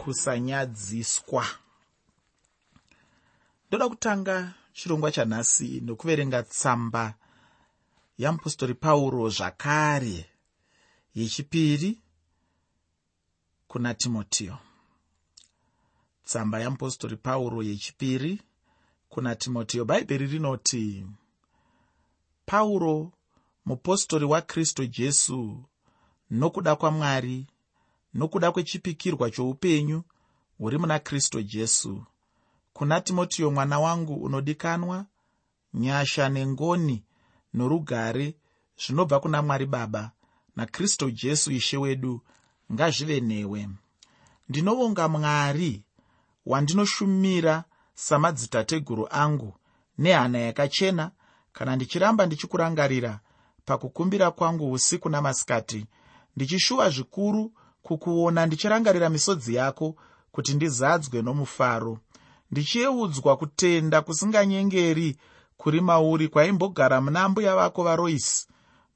kusanyadziswa. Ndoda kutanga chirongwa chanhasi nokuverenga tsamba yamupostori pauro zvakare yechipiri kuna timotiyo tsamba yamupostori pauro yechipiri kuna timotiyo bhaibheri rinoti pauro mupostori wakristu jesu nokuda kwamwari nokuda kwechipikirwa choupenyu huri muna kristu jesu. Kuna timotiyo mwana wangu unodikanwa nyasha nengoni norugare zvinobva kuna mwari baba nakristu jesu ishe wedu ngazvive newe. Ndinovonga mwari wandinoshumira samadzitateguru angu nehana yakachena kana ndichiramba ndichikurangarira pakukumbira kwangu usiku namasikati ndichishuva zvikuru kukuona ndichirangarira misodzi yako kuti ndizadzwe nomufaro. Ndichiyeudzwa kutenda kusinganyengeri kuri mauri kwaimbogara muna mbuya vako varoisi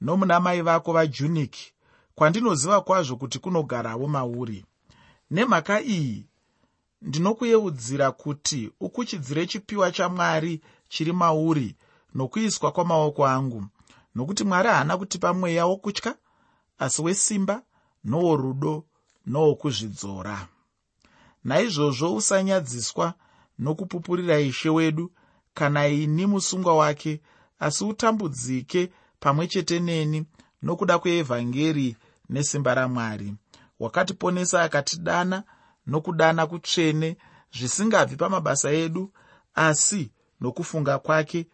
nomuna mai vako vajuniki kwandinoziva kwazvo kuti kunogaravo mauri. Nemhaka iyi ndinokuyeudzira kuti ukuchidzire chipiwa chamwari chiri mauri nokuiswa kwamaoko angu nokuti mwari haana kutipa mweya wokutya asi wesimba noworudo nowokuzvidzora naizvozvo usanyadziswa nokupupurira ishe wedu kana ini musungwa wake asi utambudzike pamwe chete neni nokuda kweevhangeri nesimba ramwari wakatiponesa akatidana nokudana kutsvene zvisingabvi pamabasa edu asi nokufunga kwake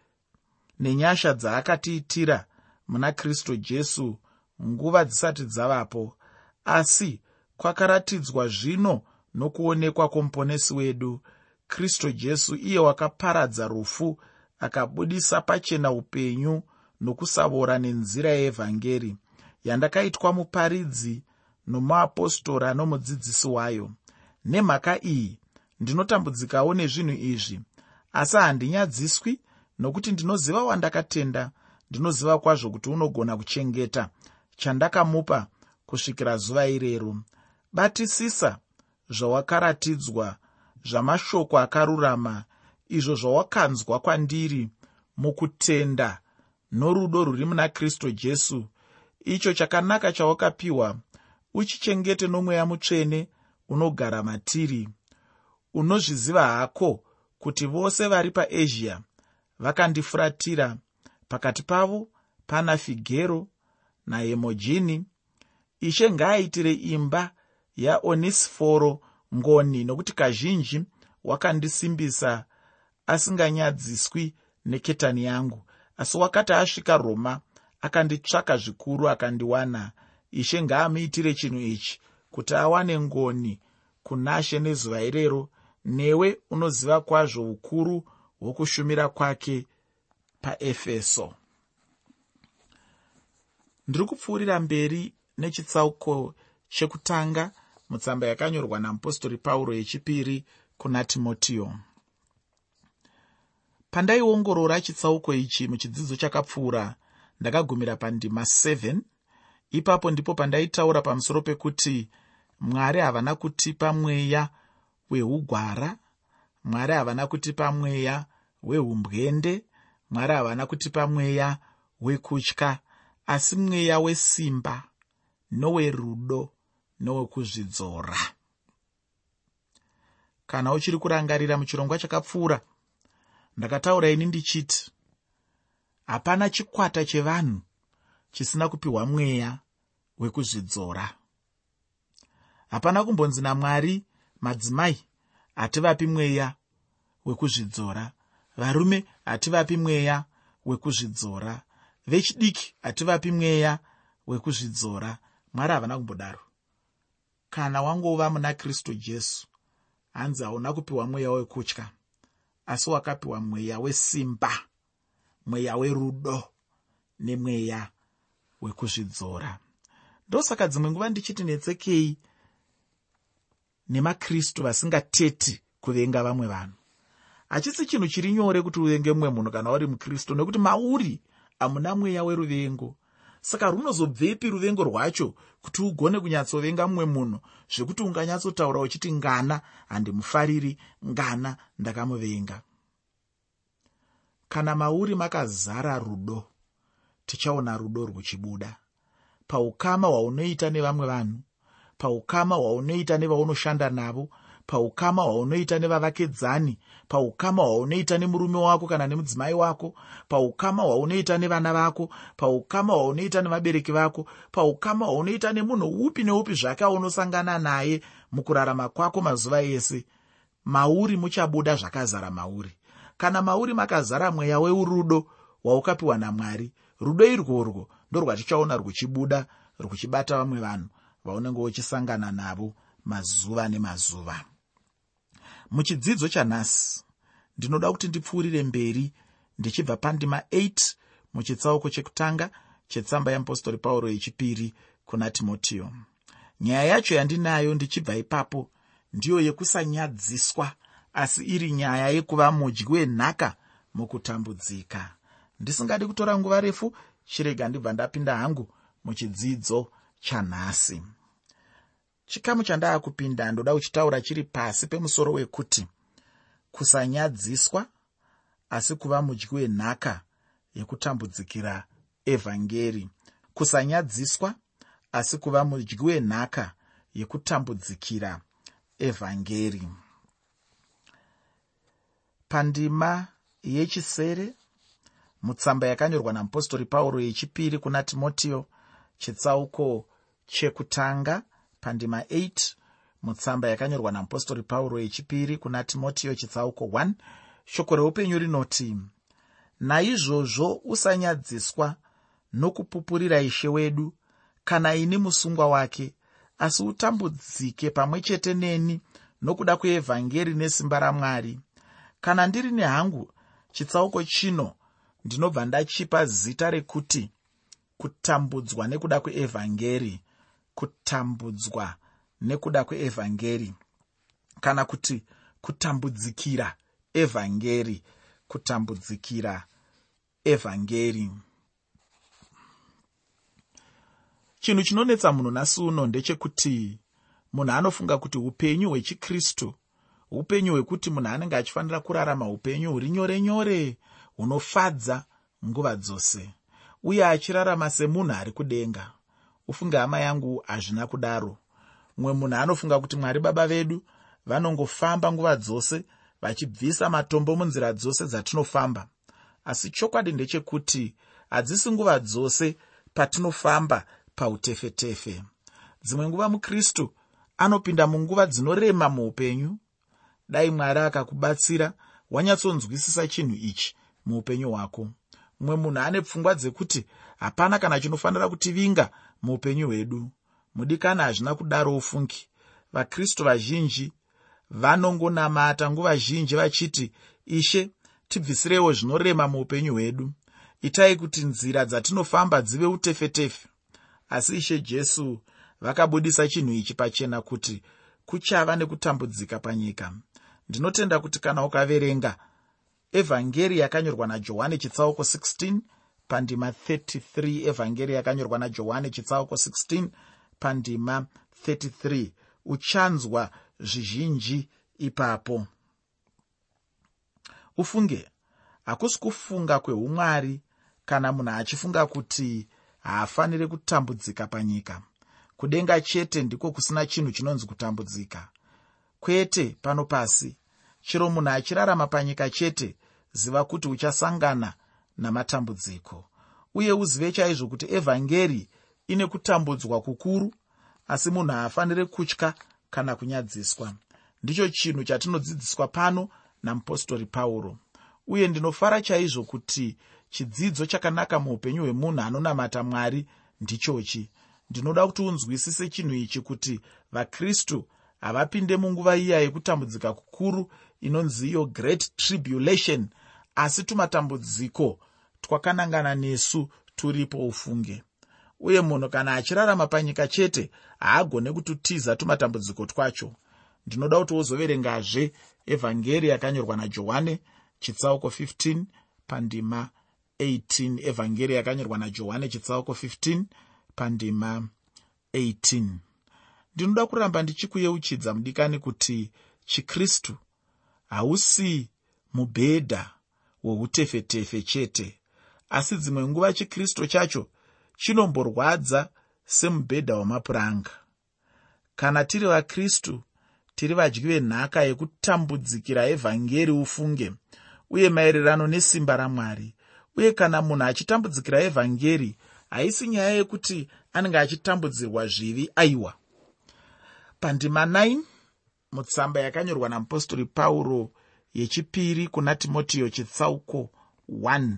nenyasha dzaakatiitira muna kristu jesu nguva dzisati dzavapo asi kwakaratidzwa zvino nokuonekwa kwomuponesi wedu kristu jesu iye wakaparadza rufu akabudisa pachena upenyu nokusavora nenzira yeevhangeri yandakaitwa muparidzi nomuapostora nomudzidzisi wayo. Nemhaka iyi ndinotambudzikawo nezvinhu izvi asi handinyadziswi nokuti ndinoziva wandakatenda ndinoziva kwazvo kuti unogona kuchengeta. Chandakamupa kusvikira zuva irero. Batisisa zvawakaratidzwa zvamashoko akarurama izvo zvawakanzwa kwandiri mukutenda norudo rwuri muna kristu jesu. Icho chakanaka chawakapiwa uchichengete nomweya mutsvene unogara matiri. Unozviziva hako kuti vose vari paazia vakandifuratira. Pakati pavo pana figero nahemojini ishe ngaaitire imba yaonisiforo ngoni nokuti kazhinji wakandisimbisa asinganyadziswi neketani yangu. Asi wakati asvika roma akanditsvaka zvikuru akandiwana. Ishe ngaamuitire chinhu ichi kuti awane ngoni kunashe nezuva irero. Newe unoziva kwazvo ukuru hwokushumira kwake paefeso. Ndiri kupfuurira mberi nechitsauko chekutanga mutsamba yakanyorwa namupostori pauro yechipiri kuna timotiyo pandaiongorora chitsauko ichi muchidzidzo chakapfuura ndakagumira pandima 7 ipapo ndipo pandaitaura pamusoro pekuti mwari havana kutipa mweya weugwara mwari havana kutipa mweya weumbwende mwari havana kutipa mweya wekutya asi mweya wesimba nowerudo nowekuzvidzora. Kana uchiri kurangarira muchirongwa chakapfuura ndakataura ini ndichiti hapana chikwata chevanhu chisina kupiwa mweya wekuzvidzora. Hapana kumbonzi namwari madzimai hativapi mweya wekuzvidzora varume hativapi mweya wekuzvidzora vechidiki hativapi mweya wekuzvidzora mwari havana kumbodaro. Kana wangova muna kristu jesu hanzi hauna kupiwa mweya wekutya asi wakapiwa mweya wesimba mweya werudo nemweya wekuzvidzora. Ndosaka dzimwe nguva ndichiti netsekei nemakristu vasingateti kuvenga vamwe vanhu. Hachisi chinhu chiri nyore kuti uvenge mumwe munhu kana uri mukristu nekuti mauri hamuna mweya weruvengo saka runozobvepi ruvengo rwacho kuti ugone kunyatsovenga mumwe munhu zvekuti unganyatsotaura uchiti ngana handimufariri ngana ndakamuvenga. Kana mauri makazara rudo tichaona rudo ruchibuda. Paukama hwaunoita nevamwe vanhu paukama hwaunoita nevaunoshanda navo paukama hwaunoita nevavakedzani paukama hwaunoita nemurume wako kana nemudzimai wako paukama hwaunoita nevana vako paukama hwaunoita nevabereki vako paukama hwaunoita nemunhu upi neupi zvake aunosangana naye mukurarama kwako mazuva ese. Mauri muchabuda zvakazara mauri. Kana mauri makazara mweya weurudo hwaukapiwa namwari rudo irworwo ndorwatichaona ruchibuda ruchibata vamwe vanhu vaunenge uchisangana navo mazuva nemazuva muchidzidzo chanhasi ndinoda kuti ndipfuurire mberi ndichibva pandima 8 muchitsauko chekutanga chetsamba yeapostori pauro yechipiri kuna timotiyo nyaya yacho yandinayo ndichibva ipapo ndiyo yekusanyadziswa asi iri nyaya yekuva mudyi wenhaka mukutambudzika. Ndisingadi kutora nguva refu chirega ndibva ndapinda hangu muchidzidzo chanhasi chikamu chandaa kupinda ndoda kuchitaura chiri pasi pemusoro wekuti kusanyadziswa asi kuva mudyi wenhaka yekutambudzikira evhangeri. Kusanyadziswa asi kuva mudyi wenhaka yekutambudzikira evhangeri. Pandima yechisere mutsamba yakanyorwa namupostori pauro yechipiri kuna timotiyo chitsauko chekutanga pandima 8 mutsamba yakanyorwa namupostori pauro yechipiri kuna timotiyo chitsauko 1 shoko reupenyu rinoti naizvozvo usanyadziswa nokupupurira ishe wedu. Kana ini musungwa wake asi utambudzike pamwe chete neni nokuda kweevhangeri nesimba ramwari. Kana ndiri nehangu chitsauko chino ndinobva ndachipa zita rekuti kutambudzwa nekuda kweevhangeri kutambudzwa nekuda kweevhangeri kana kuti kutambudzikira evhangeri kutambudzikira evhangeri. Chinhu chinonetsa munhu nasi uno ndechekuti munhu anofunga kuti upenyu hwechikristu upenyu hwekuti munhu anenge achifanira kurarama upenyu huri nyore nyore hunofadza nguva dzose uye achirarama semunhu ari kudenga ufunge hama yangu hazvina kudaro. Mumwe munhu anofunga kuti mwari baba vedu vanongofamba nguva dzose vachibvisa matombo munzira dzose dzatinofamba. Asi chokwadi ndechekuti hadzisi nguva dzose patinofamba pautefetefe. Dzimwe nguva mukristu anopinda munguva dzinorema muupenyu. Dai mwari akakubatsira wanyatsonzwisisa chinhu ichi muupenyu hwako. Mumwe munhu ane pfungwa dzekuti hapana kana chinofanira kutivinga muupenyu hwedu. Mudikana hazvina kudaro ufungi. Vakristu vazhinji vanongonamata nguva zhinji vachiti ishe tibvisirewo zvinorema muupenyu hwedu. Itai kuti nzira dzatinofamba dzive utefetefe. Asi ishe jesu vakabudisa chinhu ichi pachena kuti kuchava nekutambudzika panyika. Ndinotenda kuti kana ukaverenga evhangeri yakanyorwa najohani chitsauko 16 pandima 33 evhangeri yakanyorwa najohani chitsauko 16 pandima 33 uchanzwa zvizhinji ipapo. Ufunge hakusi kufunga kweumwari kana munhu achifunga kuti haafaniri kutambudzika panyika. Kudenga chete ndiko kusina chinhu chinonzi kutambudzika. Kwete pano pasi. Chero munhu achirarama panyika chete ziva kuti uchasangana namatambudziko. Uye uzive chaizvo kuti evhangeri ine kutambudzwa kukuru asi munhu haafaniri kutya kana kunyadziswa. Ndicho chinhu chatinodzidziswa pano namupostori pauro. Uye ndinofara chaizvo kuti chidzidzo chakanaka muupenyu hwemunhu anonamata mwari ndichochi. Ndinoda kuti unzwisise chinhu ichi kuti vakristu havapinde munguva iya yekutambudzika kukuru inonzi iyo great tribulation asi tumatambudziko twakanangana nesu turipo ufunge. Uye munhu kana achirarama panyika chete haagone kututiza tumatambudziko twacho. Ndinoda kuti wozoverengazve evhangeri yakanyorwa najohane chitsauko 15 pandima 18 evhangeri yakanyorwa najohani chitsauko 15 pandima 18 ndinoda kuramba ndichikuyeuchidza mudikani kuti chikristu hausi mubhedha woutefetefe chete asi dzimwe nguva chikristu chacho chinomborwadza semubhedha wamapuranga. Kana tiri vakristu tiri vadyi venhaka yekutambudzikira evhangeri ufunge uye maererano nesimba ramwari uye kana munhu achitambudzikira evhangeri haisi nyaya yekuti anenge achitambudzirwa zvivi aiwa. Pandima 9 mutsamba yakanyorwa namupostori pauro yechipiri kuna timotiyo chitsauko 1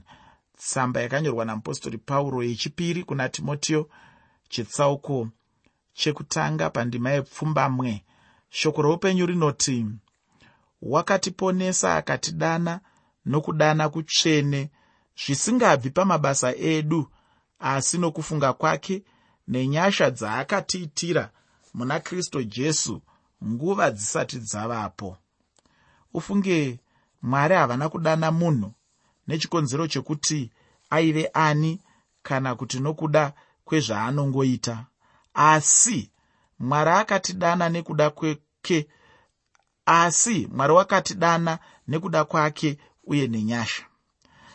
tsamba yakanyorwa namupostori pauro yechipiri kuna timotiyo chitsauko chekutanga pandima yepfumbamwe. Shoko roupenyu rinoti wakatiponesa akatidana nokudana kutsvene zvisingabvi pamabasa edu asi nokufunga kwake nenyasha dzaakatiitira muna kristu jesu nguva dzisati dzavapo. Ufunge mwari havana kudana munhu nechikonzero chekuti aive ani kana kuti nokuda kwezvaanongoita. Asi mwari akatidana nekuda kweke asi mwari wakatidana nekuda kwake uye nenyasha.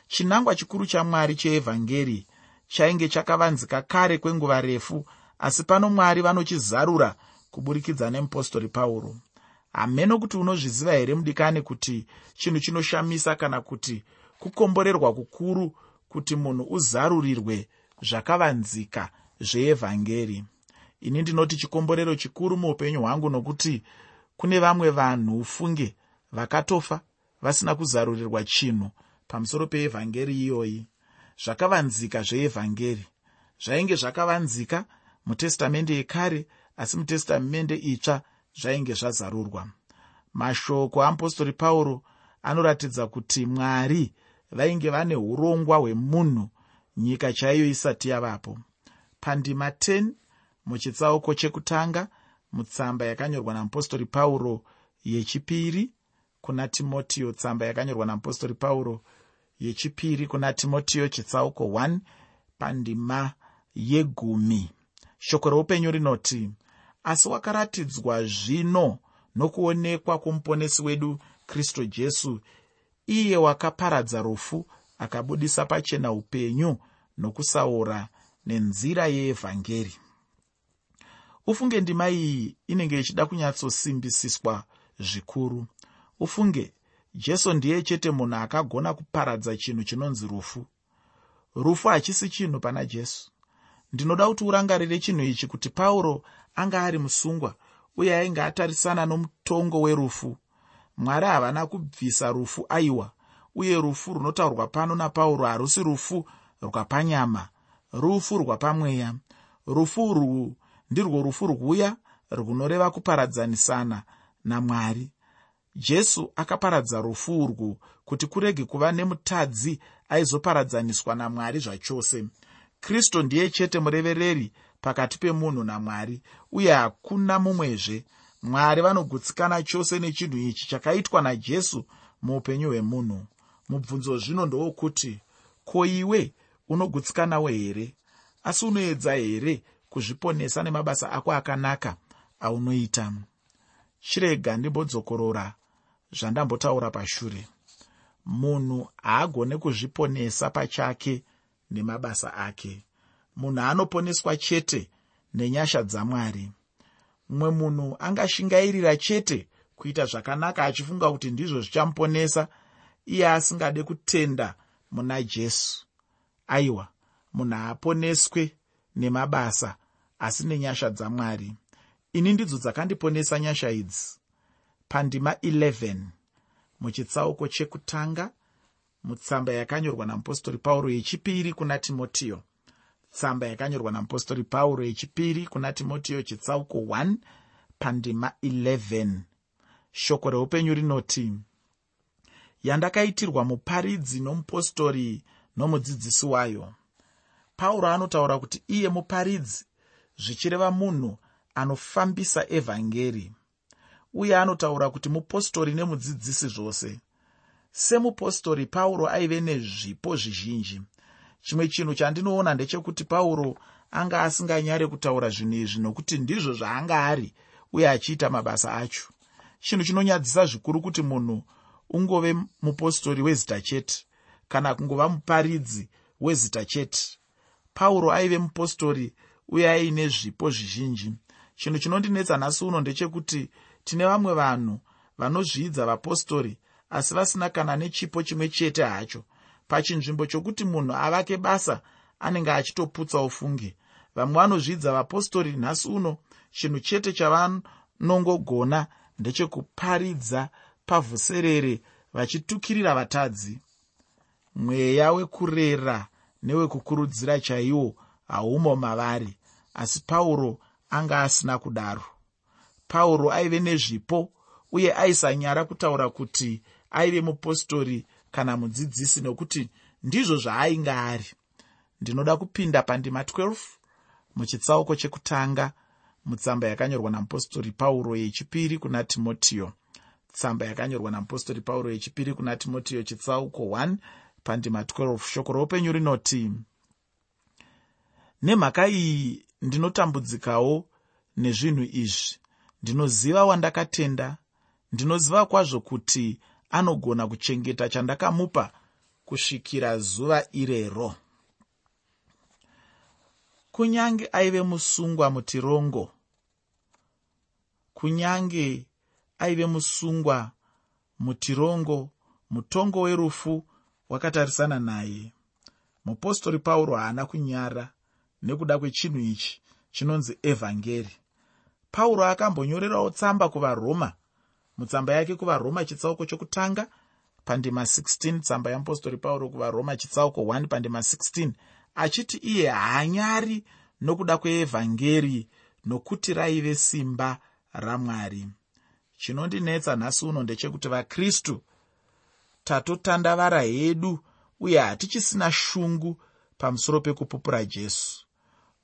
Chinangwa chikuru chamwari cheevhangeri chainge chakavanzika kare kwenguva refu asi pano mwari vanochizarura kuburikidza nemupostori pauro. Hameno kuti unozviziva here mudikani kuti chinhu chinoshamisa kana kuti kukomborerwa kukuru kuti munhu uzarurirwe zvakavanzika zveevhangeri. Ini ndinoti chikomborero chikuru muupenyu hwangu nokuti kune vamwe vanhu ufunge vakatofa vasina kuzarurirwa chinhu pamusoro peevhangeri iyoyi. Zvakavanzika zveevhangeri. Zvainge zvakavanzika mutestamende yekare asi mutestamende itsva zvainge zvazarurwa. Mashoko apostori pauro anoratidza kuti mwari vainge vane urongwa hwemunhu nyika chaiyo isati yavapo. Pandima 10 muchitsauko chekutanga mutsamba yakanyorwa namupostori pauro yechipiri kuna timotiyo tsamba yakanyorwa namupostori pauro yechipiri kuna timotiyo chitsauko 1 pandima yegumi. Shoko reupenyu rinoti asi wakaratidzwa zvino nokuonekwa kwomuponesi wedu kristu jesu iye wakaparadza rufu akabudisa pachena upenyu nokusaura nenzira yeevhangeri. Ufunge ndima iyi inenge ichida kunyatsosimbisiswa zvikuru. Ufunge jesu ndiye chete munhu akagona kuparadza chinhu chinonzi rufu. Rufu hachisi chinhu pana jesu. Ndinoda kuti urangarire chinhu ichi kuti pauro anga ari musungwa uye ainge atarisana nomutongo werufu mwari havana kubvisa rufu aiwa uye rufu runotaurwa pano napauro harusi rufu rwapanyama rufu rwapamweya. Rufu urwu ndirwo rufu rwuya runoreva kuparadzanisana namwari. Jesu akaparadza rufu urwu kuti kurege kuva nemutadzi aizoparadzaniswa namwari zvachose. Kristu ndiye chete murevereri pakati pemunhu namwari uye hakuna mumwezve mwari vanogutsikana chose nechinhu ichi chakaitwa najesu muupenyu hwemunhu. Mubvunzo zvino ndowokuti ko iwe unogutsikanawo here? Asi unoedza here kuzviponesa nemabasa ako akanaka aunoita? Chirega ndimbodzokorora zvandambotaura pashure. Munhu haagone kuzviponesa pachake nemabasa ake. Munhu anoponeswa chete nenyasha dzamwari mumwe munhu angashingairira chete kuita zvakanaka achifunga kuti ndizvo zvichamuponesa iye asingade kutenda muna jesu. Aiwa munhu haaponeswe nemabasa asi nenyasha dzamwari. Ini ndidzo dzakandiponesa nyasha idzi. Pandima 11 muchitsauko chekutanga mutsamba yakanyorwa namupostori pauro yechipiri kuna timotiyo tsamba yakanyorwa namupostori pauro yechipiri kuna timotiyo chitsauko 1 pandima 11 shoko reupenyu rinoti yandakaitirwa muparidzi nomupostori nomudzidzisi wayo. Pauro anotaura kuti iye muparidzi zvichireva munhu anofambisa evhangeri uye anotaura kuti mupostori nemudzidzisi zvose. Semupostori pauro aive nezvipo zvizhinji chimwe chinhu chandinoona ndechekuti pauro anga asinganyare kutaura zvinhu izvi nokuti ndizvo zvaanga ari uye achiita mabasa acho. Chinhu chinonyadzisa zvikuru kuti munhu ungove mupostori wezita chete kana kungova muparidzi wezita chete. Pauro aive mupostori uye aine zvipo zvizhinji. Chinhu chinondinetsa nhasi uno ndechekuti tine vamwe vanhu vanozviidza vapostori asi vasina kana nechipo chimwe chete hacho pachinzvimbo chokuti munhu avake basa anenge achitoputsa ufunge vamwe vanozvidza vapostori nhasi uno chinhu chete chavanongogona ndechekuparidza pavhuserere vachitukirira vatadzi. Mweya wekurera newekukurudzira chaiwo haumo mavari asi pauro anga asina kudaro. Pauro aive nezvipo uye aisanyara kutaura kuti aive mupostori kana mudzidzisi nokuti ndizvo zvaainge ari. Ndinoda kupinda pandima 12 muchitsauko chekutanga mutsamba yakanyorwa namupostori pauro yechipiri kuna timotiyo tsamba yakanyorwa namupostori pauro yechipiri kuna timotiyo chitsauko 1 pandima 12 shoko roupenyu rinoti nemhaka iyi ndinotambudzikawo nezvinhu izvi. Ndinoziva wandakatenda. Ndinoziva kwazvo kuti anogona kuchengeta chandakamupa kusvikira zuva irero. Kunyange aive musungwa mutirongo kunyange aive musungwa mutirongo mutongo werufu wakatarisana naye. Mupostori pauro haana kunyara nekuda kwechinhu ichi chinonzi evhangeri pauro akambonyorerawo tsamba kuvaroma mutsamba yake kuvaroma chitsauko chokutanga pandima 16 tsamba yeapostori pauro kuvaroma chitsauko 1 pandima 16 achiti iye haanyari nokuda kweevhangeri nokuti raive simba ramwari. Chinondinetsa nhasi uno ndechekuti vakristu tatotandavara hedu uye hatichisina shungu pamusoro pekupupura jesu.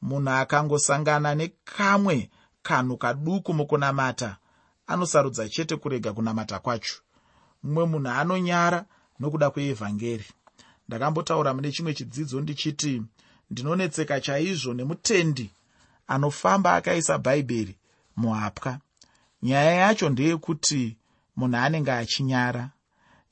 Munhu akangosangana nekamwe kanhu kaduku mukunamata anosarudza chete kurega kunamata kwacho. Mumwe munhu anonyara nokuda kweevhangeri. Ndakambotaura mune chimwe chidzidzo ndichiti ndinonetseka chaizvo nemutendi anofamba akaisa bhaibheri muhapwa nyaya yacho ndeyekuti munhu anenge achinyara.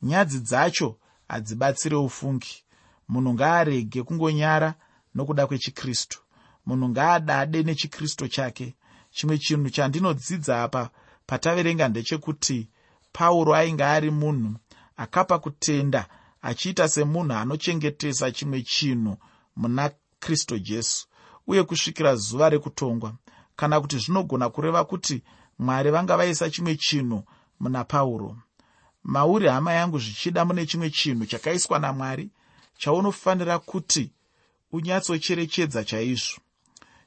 Nyadzi dzacho hadzibatsire ufungi. Munhu ngaarege kungonyara nokuda kwechikristu. Munhu ngaadade nechikristu chake. Chimwe chinhu chandinodzidza apa pataverenga ndechekuti pauro ainge ari munhu akapa kutenda achiita semunhu anochengetesa chimwe chinhu muna kristu jesu uye kusvikira zuva rekutongwa kana kuti zvinogona kureva kuti mwari vanga vaisa chimwe chinhu muna pauro. Mauri hama yangu zvichida mune chimwe chinhu chakaiswa namwari chaunofanira kuti unyatsocherechedza chaizvo.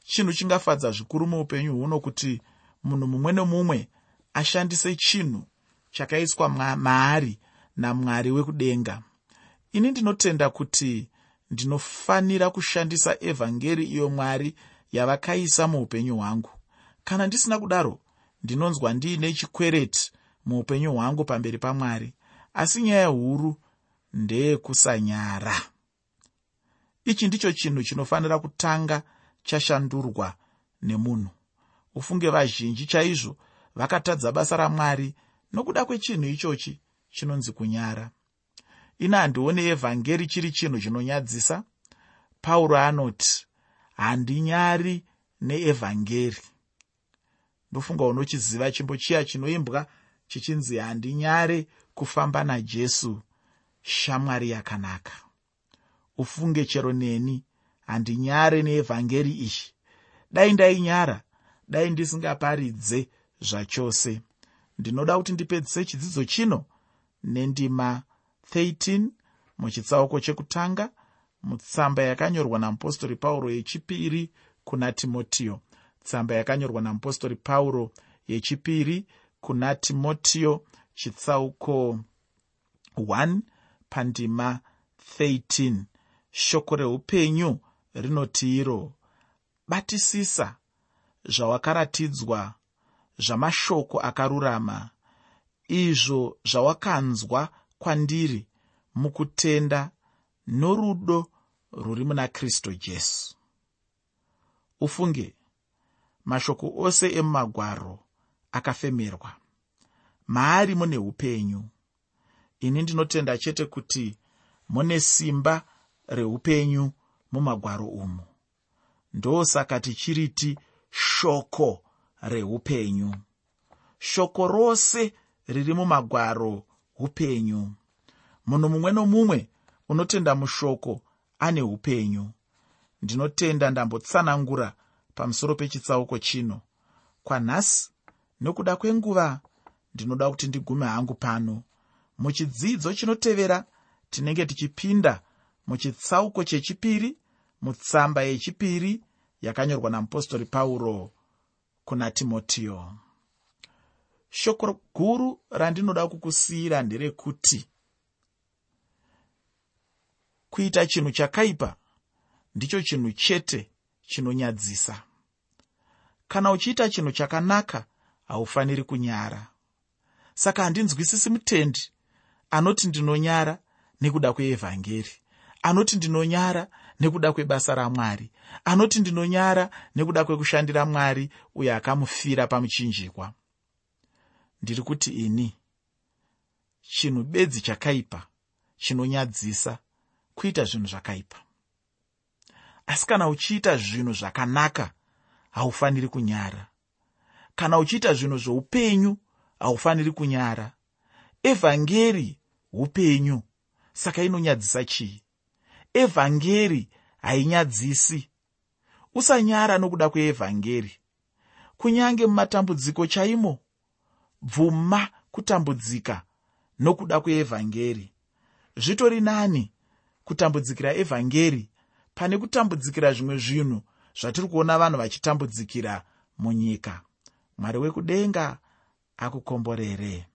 Chinhu chingafadza zvikuru muupenyu huno kuti munhu mumwe nemumwe ashandise chinhu chakaiswa maari namwari wekudenga. Ini ndinotenda kuti ndinofanira kushandisa evhangeri iyo mwari yavakaisa muupenyu hwangu. Kana ndisina kudaro ndinonzwa ndiine chikwereti muupenyu hwangu pamberi pamwari asi nyaya huru ndeyekusanyara. Ichi ndicho chinhu chinofanira kutanga chashandurwa nemunhu. Ufunge vazhinji chaizvo vakatadza basa ramwari nokuda kwechinhu ichochi chinonzi kunyara. Ina handioni evhangeri chiri chinhu chinonyadzisa. Pauro anoti handinyari neevhangeri. Ndofunga unochiziva chimbo chiya chinoimbwa chichinzi handinyare kufamba najesu. Shamwari yakanaka. Ufunge chero neni handinyare neevhangeri ichi. Dai ndainyara dai ndisingaparidze zvachose. Ndinoda kuti ndipedzise chidzidzo chino nendima 13 muchitsauko chekutanga mutsamba yakanyorwa namupostori pauro yechipiri kuna timotiyo tsamba yakanyorwa namupostori pauro yechipiri kuna timotiyo chitsauko 1 pandima 13 shoko reupenyu rinoti iro batisisa zvawakaratidzwa zvamashoko akarurama. Izvo zvawakanzwa kwandiri mukutenda norudo rwuri muna kristu jesu. Ufunge mashoko ose emumagwaro akafemerwa. Maari mune upenyu. Ini ndinotenda chete kuti mune simba reupenyu mumagwaro umu. Ndosaka tichiriti shoko reupenyu shoko rose riri mumagwaro upenyu. Munhu mumwe nomumwe unotenda mushoko ane upenyu. Ndinotenda ndambotsanangura pamusoro pechitsauko chino. Kwanhasi nokuda kwenguva ndinoda kuti ndigume hangu pano. Muchidzidzo chinotevera tinenge tichipinda muchitsauko chechipiri mutsamba yechipiri yakanyorwa namupostori pauro kuna timotiyo shoko guru randinoda kukusiyira nderekuti kuita chinhu chakaipa ndicho chinhu chete chinonyadzisa. Kana uchiita chinhu chakanaka haufaniri kunyara. Saka handinzwisisi mutendi anoti ndinonyara nekuda kweevhangeri anoti ndinonyara nekuda kwebasa ramwari. Anoti ndinonyara nekuda kwekushandira mwari uyo akamufira pamuchinjikwa. Ndiri kuti ini chinhu bedzi chakaipa chinonyadzisa kuita zvinhu zvakaipa. Asi kana uchiita zvinhu zvakanaka haufaniri kunyara. Kana uchiita zvinhu zvoupenyu haufaniri kunyara. Evhangeri upenyu. Saka inonyadzisa chii evhangeri hainyadzisi. Usanyara nokuda kweevhangeri. Kunyange mumatambudziko chaimo bvuma kutambudzika nokuda kweevhangeri. Zvitori nani kutambudzikira evhangeri? Pane kutambudzikira zvimwe zvinhu zvatiri kuona vanhu vachitambudzikira munyika. Mwari wekudenga akukomborere